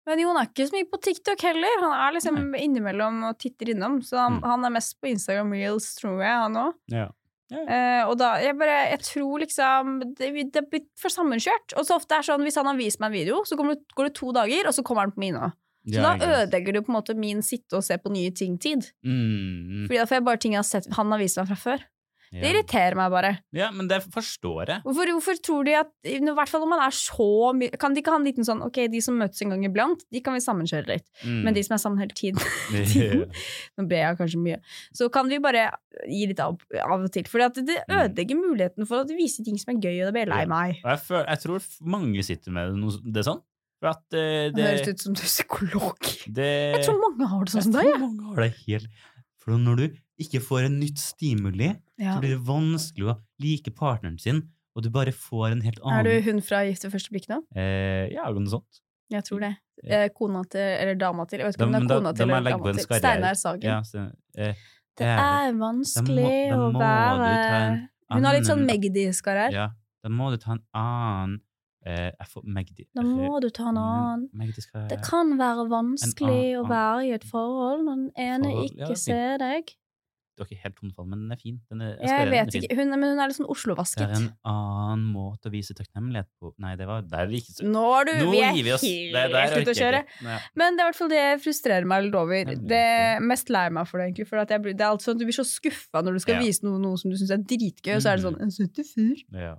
Men Jon er ikke så mye på TikTok heller. Han er liksom innimellom og titter innom. Så han, Mm. han er mest på Instagram reels, tror jeg, han òg. Ja. Ja. Eh, og da, jeg bare, jeg tror liksom Det, det blir for sammenkjørt. Og så ofte er det sånn, hvis han har vist meg en video, så det, går det to dager, og så kommer han på mine. Så Ja, da ødelegger du på en måte min sitte og se på nye ting-tid. Mm, Fordi da får jeg bare ting jeg har sett han har vist meg fra før. Det ja. irriterer meg bare. ja, men det forstår jeg. Hvorfor, hvorfor tror de at I hvert fall om man er så mye Kan de ikke ha en liten sånn Ok, de som møtes en gang iblant, de kan vi sammenkjøre litt. Mm. Men de som er sammen hele tiden tiden Nå ber jeg kanskje mye. Så kan vi bare gi litt av, av og til. For det Mm. ødelegger muligheten for å vise ting som er gøy, og det blir jeg lei Ja. meg. Og jeg, føler, jeg tror mange sitter med noe, det sånn. For at uh, Det det, høres ut som du er psykolog. det Jeg tror mange har det sånn som jeg tror mange har det helt For når du ikke får en nytt stimuli, Ja. så blir det vanskelig å like partneren sin, og du bare får en helt annen Er du hun fra Gift ved første blikk nå? eh, Ja, noe sånt. Jeg tror det. Eh, Kona til, eller dama til, jeg vet ikke Da- om det er kona da til må eller dama til. Steinar Sagen. Ja, så, eh, Det er vanskelig Da må- da å må du være Hun har litt sånn Magdi-skarer. Ja, da må du ta en annen eh, Jeg får Magdi. Da må du ta en annen. Magdi Det kan være vanskelig å være i et forhold når den ene Forhold, ikke ja, ser deg. Du har ikke helt tonefall, men den er fin. Den er, Jeg skal- den er vet ikke, hun, men hun er litt sånn Oslo-vasket. Det er en annen måte å vise takknemlighet på Nei, det var der vi ikke så Nå er du Nå vi er. Det helt ute å kjøre. Nei. Men det er i hvert fall det jeg frustrerer meg litt over. Det er mest lei meg for det, egentlig. For jeg, det er alt sånn at du blir så skuffa når du skal Ja. vise noe, noe som du syns er dritgøy, og så er det sånn Mhm. En søt fyr. Ja.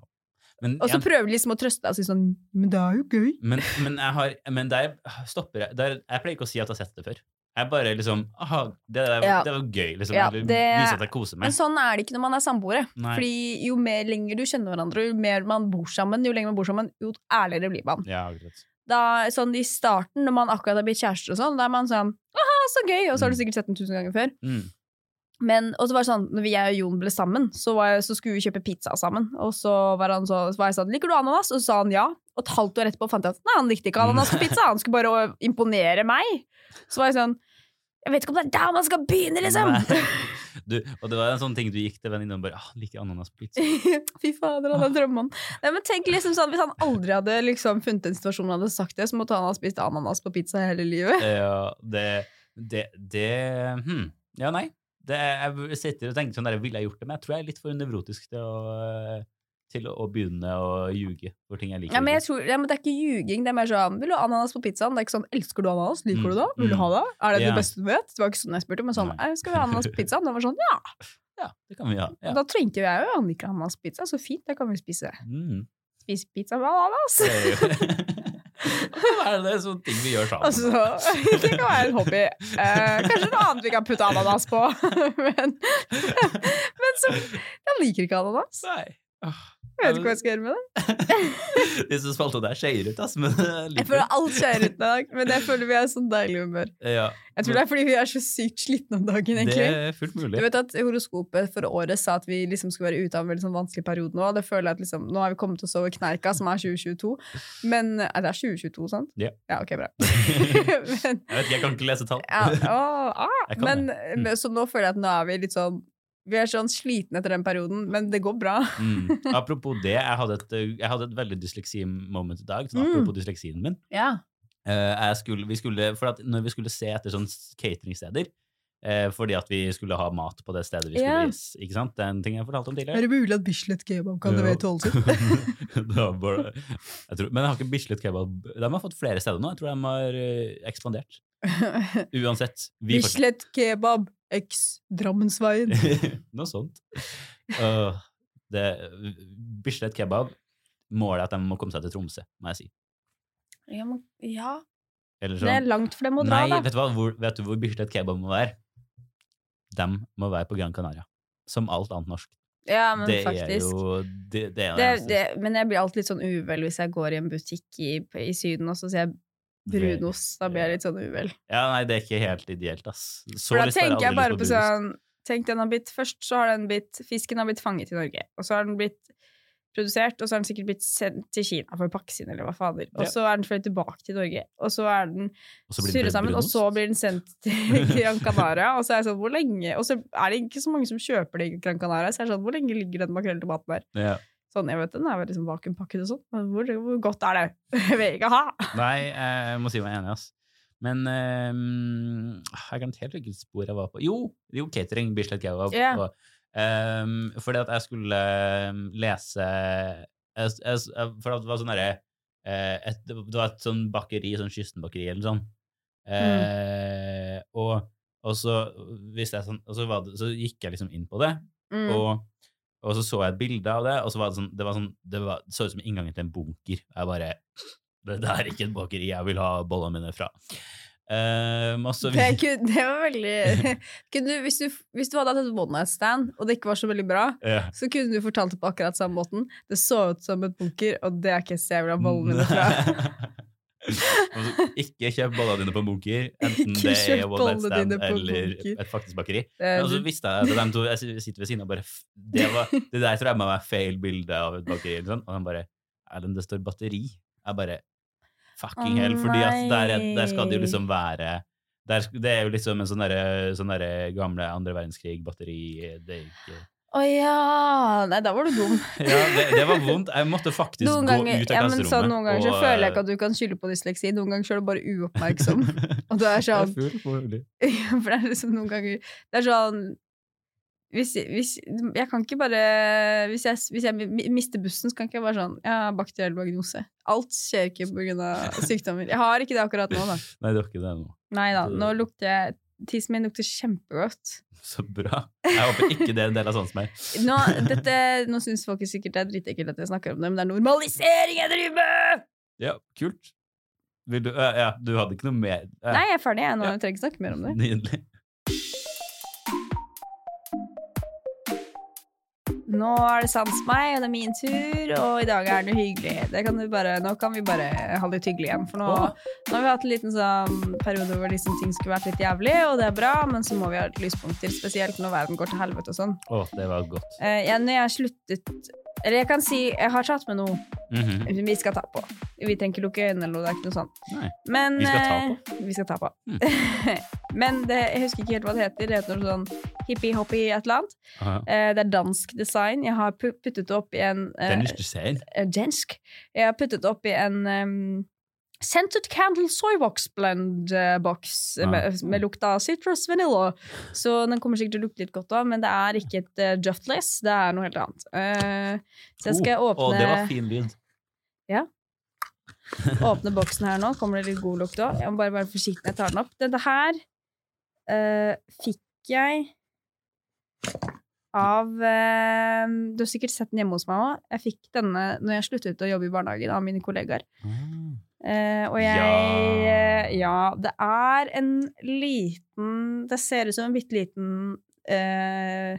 Men, Og så jeg, prøver de liksom å trøste deg og si sånn Men det er jo gøy. men, men, jeg har, men der stopper jeg der, Jeg pleier ikke å si at jeg har sett det før. Jeg bare liksom Aha, det, der, Ja. det var gøy. Liksom. Ja, det- Vise at jeg koser Men sånn er det ikke når man er samboere. Fordi jo mer lenger du kjenner hverandre, jo mer man bor sammen, jo lenger man bor sammen, jo ærligere blir man. Ja, akkurat. Da, sånn I starten, når man akkurat har blitt kjærester, og sånn, da er man sånn Aha, så gøy! Og så har du Mm. sikkert sett den tusen ganger før. Mm. Men, og så var det sånn, når jeg og Jon ble sammen, så, var jeg, så skulle vi kjøpe pizza sammen. Og så var, han så, så var jeg sånn, liker du ananas? Og så sa han ja. Og et halvt år etterpå fant jeg at nei, han likte ikke ananas på pizza. Han skulle bare imponere meg. Så var jeg sånn, jeg vet ikke om det er der man skal begynne, liksom! Du, og det var en sånn ting du gikk til venninna og bare ah, liker ananas på pizza. Fy fader, han er drømmemann. Nei, men tenk liksom sånn, Hvis han aldri hadde liksom funnet en situasjon hvor han hadde sagt det, så måtte han ha spist ananas på pizza hele livet. Ja, det Det, det hm. Ja, nei. Det, jeg sitter og tenker sånn der, ville jeg gjort det? Men jeg tror jeg er litt for nevrotisk til å, til å, å begynne å ljuge for ting jeg liker. Ja, men jeg tror, ja, men Det er ikke ljuging. Det er mer sånn Vil du ha ananas på pizzaen? Det er ikke sånn Elsker du ananas? Liker Mm, du det? Vil du mm. ha det? Er det yeah. det beste du vet? Det var ikke sånn jeg spurte, men sånn «Eh, Skal vi ha ananas på pizzaen? Det var sånn Ja. Ja, det kan vi ha. Ja. Da trengte jeg jo Han liker ananas på pizza, så fint. det kan vi spise Mm. Spise pizza med ananas. Hva er det sånne ting vi gjør sammen? Altså, det kan være en hobby. Eh, kanskje noe annet vi kan putte ananas på. men, men så Jeg liker ikke ananas. Nei. Jeg vet ikke hva jeg skal gjøre med det. Disse spaltene der skeier ut, ass. Men jeg Jeg føler alt skeier ut i dag, men jeg føler vi er i sånn deilig humør. Ja, Jeg tror det er fordi vi er så sykt slitne om dagen, egentlig. det er fullt mulig. Du vet at Horoskopet for året sa at vi liksom skulle være ute av en veldig sånn vanskelig periode nå. Det føler jeg at liksom, Nå har vi kommet oss over kneika, som er 2022. Men eh, Det er 2022, sant? Ja. ja ok, bra. Jeg vet ikke, jeg kan ikke lese tall. ja, å, ah, men. Mm. så nå føler jeg at nå er vi litt sånn Vi er sånn slitne etter den perioden, men det går bra. Mm. Apropos det, jeg hadde et, jeg hadde et veldig dysleksi-moment i dag. Sånn, Mm. apropos dysleksien min. Ja. Uh, skulle, vi skulle, for at når vi skulle se etter sånne cateringsteder, uh, fordi at vi skulle ha mat på det stedet vi skulle Ja. vise, ikke sant? Det er en ting jeg fortalte om tidligere. Er det mulig at Bislett Kebab kan levere tolv var bare, tror, men jeg har ikke Bislett kebab. De har fått flere steder nå. Jeg tror de har eh, ekspandert. Uansett. Bislett Kebab x Drammensveien. Noe sånt. Uh, det, Bislett kebab Målet er at de må komme seg til Tromsø, må jeg si. Ja, men, ja. Eller Det er sånn, langt for dem å dra, nei, da. vet du, hva, hvor, vet du hvor Bislett kebab må være? De må være på Gran Canaria. Som alt annet norsk. Ja, men det faktisk. er jo det, det er det, det, men jeg blir alltid litt sånn uvel hvis jeg går i en butikk i, i Syden og så sier jeg brunost. Da blir jeg litt sånn uvel. Ja, nei, det er ikke helt ideelt, ass. Så For da tenker jeg bare på, på sånn Tenk, den har blitt Først så har den blitt Fisken har blitt fanget i Norge, og så har den blitt produsert, og så har den sikkert blitt sendt til Kina for å pakkes inn, eller hva fader. Og så er den fløyet tilbake til Norge, og så er den surret sammen, og så blir den sendt til Gran Canaria, og så er jeg sånn, hvor lenge Og så er det ikke så mange som kjøper det i Gran Canaria, så jeg er sånn, hvor lenge ligger den makrelltomaten der? Ja. Sånn, jeg vet den er vel liksom vakuumpakket og sånn, men hvor, hvor godt er det? Jeg vil ikke ha! Nei, jeg må si meg enig, ass. Men um, jeg kan helt hvilket spor jeg var på. Jo, jo catering, Bislett kebab. Yeah. Um, fordi at jeg skulle um, lese jeg, jeg, For det var sånn derre eh, Det var et sånn bakeri, sånn kystenbakeri eller sånn. Eh, og, og så visste jeg sånn Og så, var det, så gikk jeg liksom inn på det, Mm. og, og så så jeg et bilde av det, og så var det sånn Det, var sånn, det, var, det så ut som inngangen til en bunker. Jeg bare Det, der er ikke et bakeri jeg vil ha bollene mine fra. Um, altså, så Det, kunne, det var veldig kunne du, hvis, du, hvis du hadde hatt et one night stand, og det ikke var så veldig bra, yeah. så kunne du fortalt det på akkurat samme måten. Det så ut som et bunker, og det er ikke jeg vil ha bollene mine fra. Altså, ikke kjøp bollene dine på bunker, enten det er one night stand eller bunker. et faktisk bakeri. Men så visste jeg at de to jeg sitter ved siden av bare Det, var, det der tror jeg må være feil bilde av et bakeri. Og han bare Erlend, det står batteri. Jeg bare Fucking hell. Fordi at der, er, der skal det jo liksom være der, Det er jo liksom en sånn derre sånn derre gamle andre verdenskrig-batteri Det er ikke Å ja! Nei, da var du dum. Ja, det, det var vondt. Jeg måtte faktisk ganger, gå ut av ja, men klasserommet. sånn, noen ganger så føler jeg ikke at du kan skylde på dysleksi. Noen ganger så er du bare uoppmerksom. Og du er sånn. For det er liksom noen ganger Det er sånn hvis, hvis, jeg kan ikke bare hvis jeg, hvis jeg mister bussen, så kan ikke jeg bare sånn Jeg har bakteriell diagnose. Alt skjer ikke pga. sykdommer. Jeg har ikke det akkurat nå, da. Nei, det er ikke det nå. Nei da. Nå lukter jeg Tissen min lukter kjempegodt. Så bra. Jeg håper ikke det er en del av sånn som meg. Nå, dette, nå syns folk sikkert det er dritekkelt at jeg snakker om det, men det er normalisering jeg driver med! Ja, kult. Du, ja, du hadde ikke noe mer? Ja, Nei, jeg er ferdig. Jeg, nå Ja. jeg trenger ikke snakke mer om det. Nydelig. Nå er det sans meg, og det er min tur, og i dag er det hyggelig. Det kan bare, nå kan vi bare ha det litt hyggelig igjen, for nå, nå har vi hatt en liten sånn periode hvor liksom ting skulle vært litt jævlig, og det er bra, men så må vi ha et lyspunkter, spesielt når verden går til helvete og sånn. Å, det var godt. Eh, jeg, når jeg sluttet Eller jeg kan si jeg har tatt med noe Mhm. vi skal ta på. Vi trenger ikke lukke øynene eller noe, det er ikke noe sånt. Nei. Men, Vi skal ta eh, Vi skal ta på. Mm. Men det, jeg husker ikke helt hva det heter. Det heter noe sånn hippie-hoppy et eller annet. Eh, det er dansk design. Jeg har puttet opp i en ser. eh, dansk. Jeg har puttet opp i en um, Scented Candle Soybox Blend-boks ja. med, med lukt av citrus vanilla. Så den kommer sikkert til å lukte litt godt òg, men det er ikke et uh, Juftless. Det er noe helt annet. Uh, så jeg skal Oh, åpne, Å, det var fin lyd. åpne boksen her nå. Kommer det litt god lukt òg. Jeg må bare være forsiktig når jeg tar den opp. Dette her uh, fikk jeg av eh, Du har sikkert sett den hjemme hos meg òg. Jeg fikk denne når jeg sluttet å jobbe i barnehagen av mine kollegaer. Eh, og jeg Ja. eh, ja, det er en liten Det ser ut som en bitte liten uh,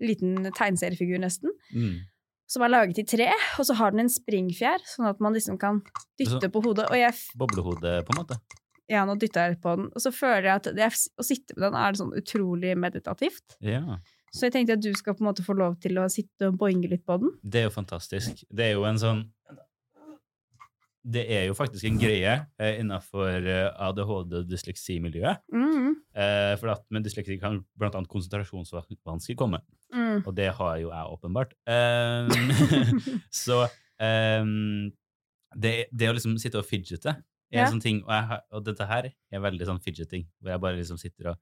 Liten tegneseriefigur, nesten. Mm. Som er laget i tre, og så har den en springfjær, sånn at man liksom kan dytte Så- på hodet. Og jeg, Boblehode, på en måte. ja, nå dytter jeg litt på den, og så føler jeg at det, å sitte med den er sånn utrolig meditativt. Ja. Så jeg tenkte at du skal på en måte få lov til å sitte og boinge litt på den. Det er jo fantastisk. Det er jo en sånn Det er jo faktisk en greie eh, innenfor eh, ADHD- og dysleksimiljøet. Mm, Eh, for at med dysleksi kan annet konsentrasjonsvansker komme. mm. Og det har jo jeg åpenbart. Um, så um, det, det å liksom sitte og fidgete er Ja. en sånn ting, og, jeg, og dette her er veldig sånn fidgeting, hvor jeg bare liksom sitter og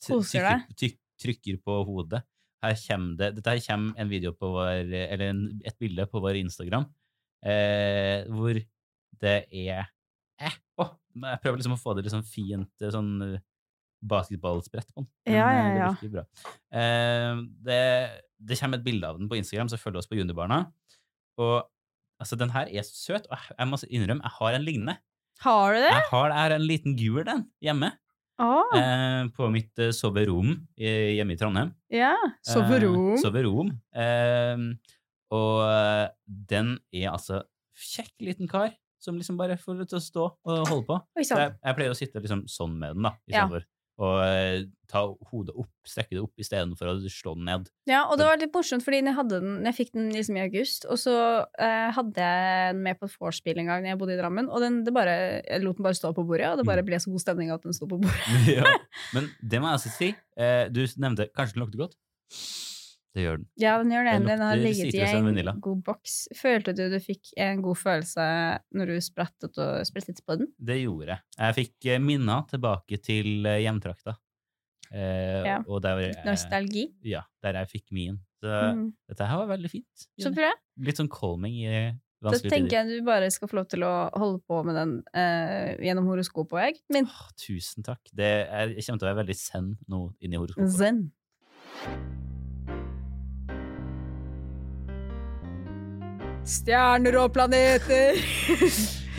t- Koser trykker, trykker på hodet. Her kommer det, dette her kommer en video på vår, eller en, et bilde på vår Instagram, eh, hvor det er eh, åh, Jeg prøver liksom å få det litt sånn fint eh, sånn eh, basketballsprett på den. Ja, ja, eh, ja. Det virker bra. Eh, det, det kommer et bilde av den på Instagram, så følg oss på Junibarna. Og altså, den her er søt, og jeg, jeg må innrømme, jeg har en lignende. Har du det? Jeg har jeg har en liten gul den hjemme, Oh. eh, på mitt eh, soverom hjemme i Trondheim. ja. Soverom. Eh, soverom. Og eh, den er altså kjekk liten kar som liksom bare får det til å stå og holde på. Oi sånn. jeg, jeg pleier å sitte liksom sånn med den, da, Ja. Og eh, ta hodet opp, strekke det opp istedenfor å slå den ned. Ja, og det var litt morsomt, fordi jeg, den, jeg fikk den liksom i august, og så eh, hadde jeg den med på vorspiel en gang når jeg bodde i Drammen, og den, det bare, jeg lot den bare stå på bordet, og det bare Mm. ble så god stemning at den sto på bordet. ja. Men det må jeg altså si. Eh, du nevnte kanskje den lukter godt. Det gjør den. Ja, den gjør det. Den Den har ligget i en god boks. Følte du du fikk en god følelse når du sprettet og sprettet på den? Det gjorde jeg. Jeg fikk minna minner tilbake til eh, hjemtrakta. Eh, Ja. Der, jeg- Nostalgi. ja, der jeg fikk min. Så Mm. dette her var veldig fint. Så bra. Litt sånn calming i Da tenker jeg du bare skal få lov til å holde på med den eh, gjennom horoskopet òg, Åh, tusen takk. Det er, jeg kommer til å være veldig zen nå inni horoskopet. zen. Stjerner og planeter.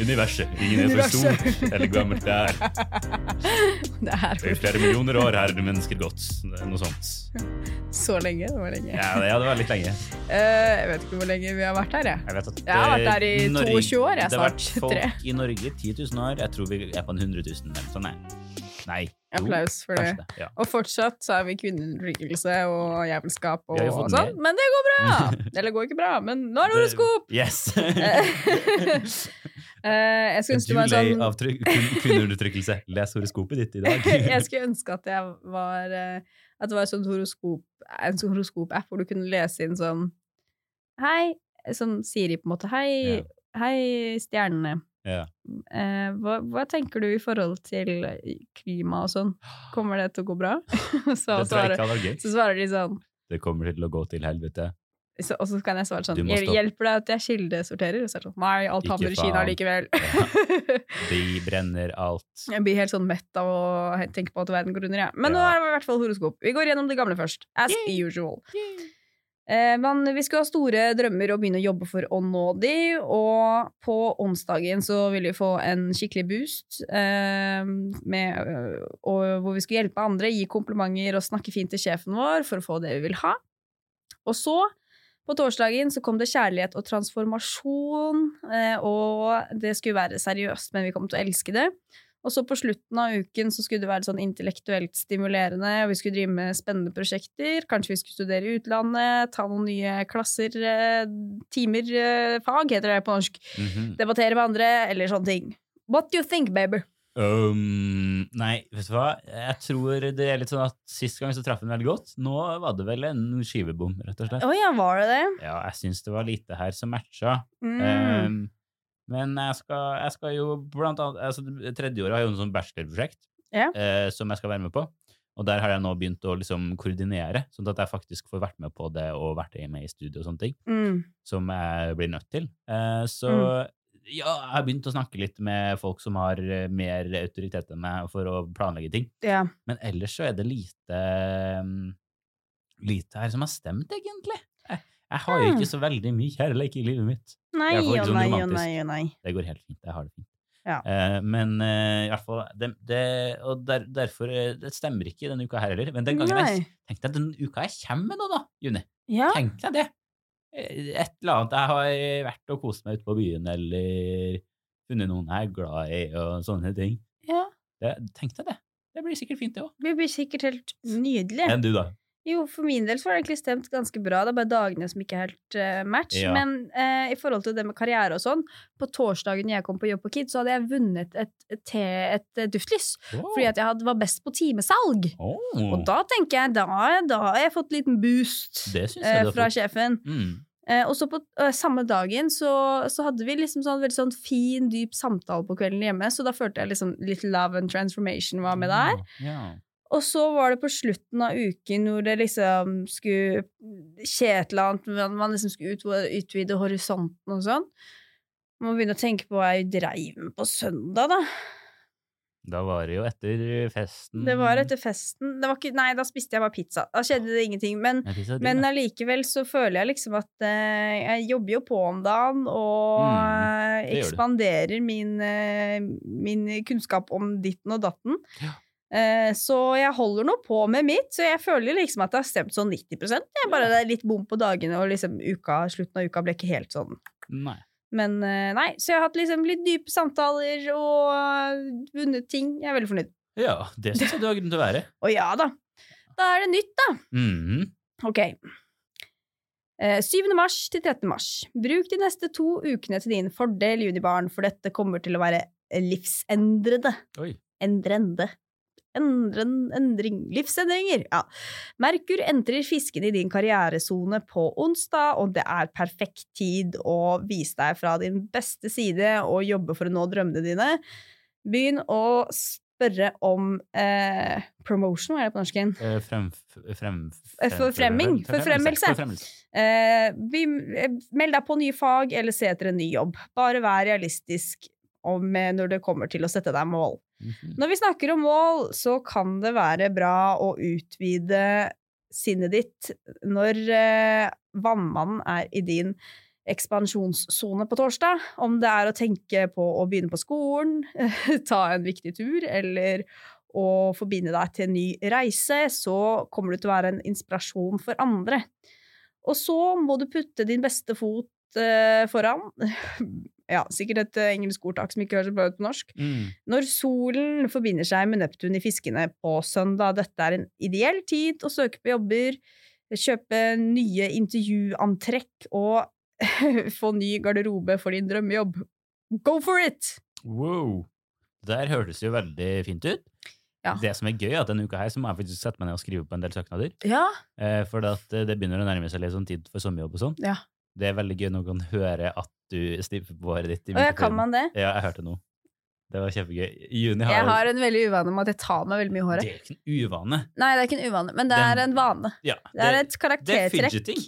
Universet. Ingen er Universet. stort eller gammelt det er. Det er I flere millioner år det mennesker gått. Noe sånt. så lenge. Det var lenge. Ja, det, var litt lenge. Uh, jeg vet ikke hvor lenge vi har vært her, jeg. Jeg, vet at Jeg har vært her i eh, Norge- 22 år, jeg, Det har vært folk i Norge 10 000 år. Jeg tror vi er på en 100 000 eller sånn. Nei. Applaus for det. Ja. Og fortsatt så er vi kvinneundertrykkelse og jævelskap og fått sånn, men det går bra! Eller går ikke bra, men nå er det horoskop! Yes! Eh, jeg skulle ønske det var sånn av kvinneundertrykkelse. Les horoskopet ditt i dag. Jeg skulle ønske at jeg var eh, At det var et sånt horoskop, en sånn horoskop-app hvor du kunne lese inn sånn Hei, sånn Siri på en måte. Hei, Ja. hei stjernene. Ja. Eh, hva, hva tenker du i forhold til klima og sånn? Kommer det til å gå bra? så, Det svarer, så svarer de sånn Det kommer til å gå til helvete. så, Og så kan jeg svare sånn "Hjel- Hjelper det at jeg kildesorterer? Og så er det sånn Nei, alt havner i Kina likevel. likevel. De brenner alt. Jeg blir helt sånn mett av å tenke på at verden går under, jeg. Men nå er det i hvert fall horoskop. Vi går gjennom det gamle først. As usual. Eh, men vi skulle ha store drømmer og begynne å jobbe for å nå de, og på onsdagen så ville vi få en skikkelig boost, eh, med, og hvor vi skulle hjelpe andre, gi komplimenter og snakke fint til sjefen vår for å få det vi vil ha. Og så, på torsdagen, så kom det kjærlighet og transformasjon, eh, og det skulle være seriøst, men vi kom til å elske det. Og så på slutten av uken så skulle det være sånn intellektuelt stimulerende, og vi skulle drive med spennende prosjekter. Kanskje vi skulle studere i utlandet, ta noen nye klasser, eh, timer, eh, fag heter det på norsk. Mhm. Debattere med andre, eller sånne ting. What do you think, baby? Um, nei, vet du hva? Jeg tror det er litt sånn at Sist gang så traff den veldig godt. Nå var det vel en skivebom, rett og slett. Oh, ja, var det det? Ja, jeg syns det var lite her som matcha. Mm. Um, men jeg skal, jeg skal jo blant annet altså, Tredjeåret Tredje året har jo en sånn bachelorprosjekt Ja. eh, som jeg skal være med på. Og der har jeg nå begynt å liksom koordinere, sånn at jeg faktisk får vært med på det og vært med i studio og sånne ting. Mm. Som jeg blir nødt til. Eh, så Mm. ja, jeg har begynt å snakke litt med folk som har eh, mer autoritet enn meg for å planlegge ting. Ja. Men ellers så er det lite um, Lite her som har stemt, egentlig. Jeg, har jo ikke så veldig mye kjærleik i livet mitt. Nei jo og sånn nei og nei og nei. Det går helt fint. Jeg har det fint. Ja. Uh, men uh, i hvert fall det, det, Og der, derfor eh, Det stemmer ikke denne uka her heller. Men den gangen jeg tenk jeg den uka jeg kommer med nå, da, Juni. Ja. Tenk deg det. Et eller annet. Jeg har vært og kost meg ute på byen, eller funnet noen jeg er glad i, og sånne ting. ja. Det, tenk deg det. Det blir sikkert fint, det òg. Det blir sikkert helt nydelig. Enn du, da? Jo, for min del så var det egentlig stemt ganske bra. Det er bare dagene som ikke er helt uh, match. Ja. Men uh, i forhold til det med karriere og sånn, på torsdagen jeg kom på jobb på Kid, så hadde jeg vunnet et, et, et, et, duftlys. duftlys. Fordi at jeg hadde, var best på timesalg. Oh. Og da tenker jeg, da, da har jeg fått en liten boost eh, du fra sjefen. Mm. Eh, og så på eh, samme dagen så, så hadde vi liksom sånn veldig sånn fin, dyp samtale på kvelden hjemme, så da følte jeg liksom litt love and transformation var med der. Ja. Og så var det på slutten av uken hvor det liksom skulle skje et eller annet, man- liksom skulle utvide, horisonten og sånn. Man må begynne å tenke på hva jeg dreiv med på søndag, da. Da var det jo etter festen. Det var etter festen. Det var ikke, nei, da spiste jeg bare pizza. Da skjedde det ingenting. Men, Ja, men allikevel så føler jeg liksom at uh, jeg jobber jo på om dagen og Mm, eh, ekspanderer min, uh, min kunnskap om ditten og datten. Ja. Eh, så jeg holder nå på med mitt, så jeg føler liksom at det har stemt sånn 90 Jeg bare det er litt bom på dagene, og liksom uka, slutten av uka ble ikke helt sånn. Nei. Men eh, nei, så jeg har hatt liksom litt dype samtaler og eh, vunnet ting. Jeg er veldig fornøyd. Ja, det syns jeg du har grunn til å være. Og ja da, da er det nytt, da. Mhm. Ok. Eh, 7. mars til 13. mars. Bruk de neste to ukene til din fordel, junibarn, for dette kommer til å være livsendrende. Oi. Endrende. Endren, endring. Livsendringer. Ja. Merkur entrer fisken i din karrieresone på onsdag, og det er perfekt tid å vise deg fra din beste side og jobbe for å nå drømmene dine. Begynn å spørre om eh, promotion, hva er det på norsken? Eh, Frem, frem, Eh, forfremming, forfremmelse. forfremmelse. Eh, vi, eh, meld deg på nye fag, eller se etter en ny jobb. Bare vær realistisk om, eh, når det kommer til å sette deg mål. Mhm. Når vi snakker om mål, så kan det være bra å utvide sinnet ditt når eh, vannmannen er i din ekspansjonssone på torsdag. Om det er å tenke på å begynne på skolen, ta en viktig tur, eller å forbinde deg til en ny reise, så kommer du til å være en inspirasjon for andre. Og så må du putte din beste fot eh, foran. Ja, sikkert et eh, engelsk ordtak som ikke høres så bra ut på norsk. Mm. Når solen forbinder seg med Neptun i fiskene på søndag, dette er en ideell tid å søke på jobber, kjøpe nye intervjuantrekk og få ny garderobe for din drømmejobb. Go for it! Wow. Det der hørtes jo veldig fint ut. Ja. Det som er gøy, er at denne uka her så må jeg faktisk sette meg ned og skrive på en del søknader. Ja. Eh, for eh, det begynner å nærme seg litt sånn tid for sommerjobb og sånn. ja. Det er veldig gøy når man kan høre at du snipper på håret ditt. ja, kan man det? Ja, jeg hørte noe. Det var kjempegøy. Juni har, Jeg har en veldig uvane med at jeg tar meg veldig mye i håret. Det er ikke en uvane. Nei, det er ikke en uvane, men det er en vane. Ja, Det er et karaktertrekk. det er fidgeting.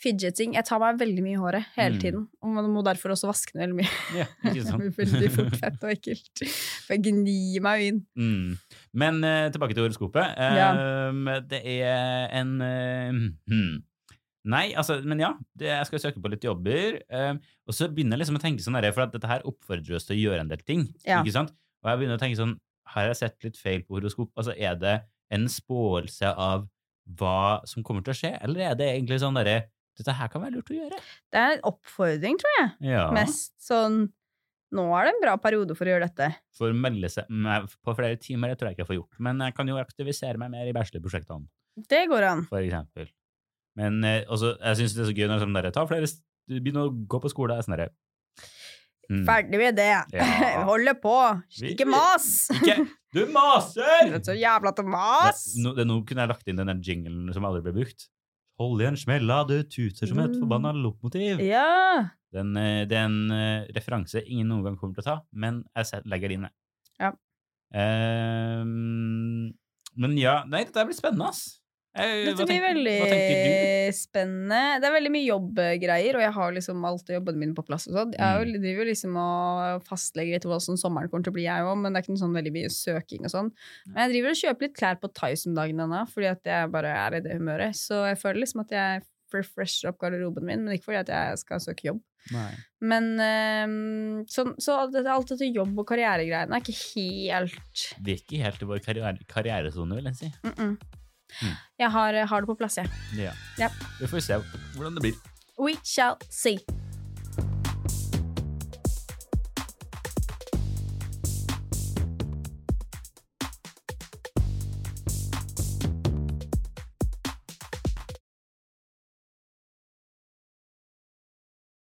Fidgeting. Jeg tar meg veldig mye i håret hele Mm. tiden, og man må derfor også vaske den veldig mye. Ja, ikke Det sant? blir veldig fort fett og ekkelt. For jeg gnir meg jo inn. Mm. Men uh, tilbake til horoskopet. Ja. Det er en uh, hmm. Nei, altså, men ja. Det, jeg skal søke på litt jobber. eh, og så begynner jeg liksom å tenke sånn der, for dette her oppfordrer oss til å gjøre en del ting. Ja. ikke sant? Og jeg begynner å tenke sånn, har jeg sett litt feil på horoskop? Altså, er det en spåelse av hva som kommer til å skje, eller er det egentlig sånn derre dette her kan være lurt å gjøre? Det er en oppfordring, tror jeg. Ja. Mest sånn Nå er det en bra periode for å gjøre dette. For å melde seg på flere timer, det tror jeg ikke jeg får gjort. Men jeg kan jo aktivisere meg mer i bachelorprosjektene. Det går an. for eksempel. Men eh, også, jeg syns det er så gøy når sånn der, ta flere, begynner å gå på skole. Sånn der, mm. Ferdig med det. Ja. Holder på. Ikke mas! Ikke Du maser! Det er så jævla til mas! Nå, nå kunne jeg lagt inn den der jinglen som aldri ble brukt. Hold igjen, smella, du tuter som et Mm. forbanna lokomotiv. Ja. Den, eh, det er en eh, referanse ingen noen gang kommer til å ta, men jeg legger det inne. Ja. Ehm, men ja, nei, dette blir spennende, ass. Eh, Dette blir veldig spennende. Det er veldig mye jobbgreier, og jeg har liksom alt jobbene mine på plass. og sånn. Jeg Mm. driver liksom og fastlegger litt hvordan sommeren kommer til å bli, jeg òg, men det er ikke noe sånn veldig mye søking og sånn. Men jeg driver og kjøper litt klær på Thais om dagen ennå, fordi at jeg bare er i det humøret. Så jeg føler liksom at jeg refresher opp garderoben min, men ikke fordi at jeg skal søke jobb. Nei. Men ehm, så, så alt dette, jobb- og karrieregreiene er ikke helt Det er ikke helt i vår karriere, karrieresone, vil jeg si. mm -mm. Mm. Jeg har, har det på plass, jeg. Ja. Ja. Vi får se hvordan det blir. We shall see.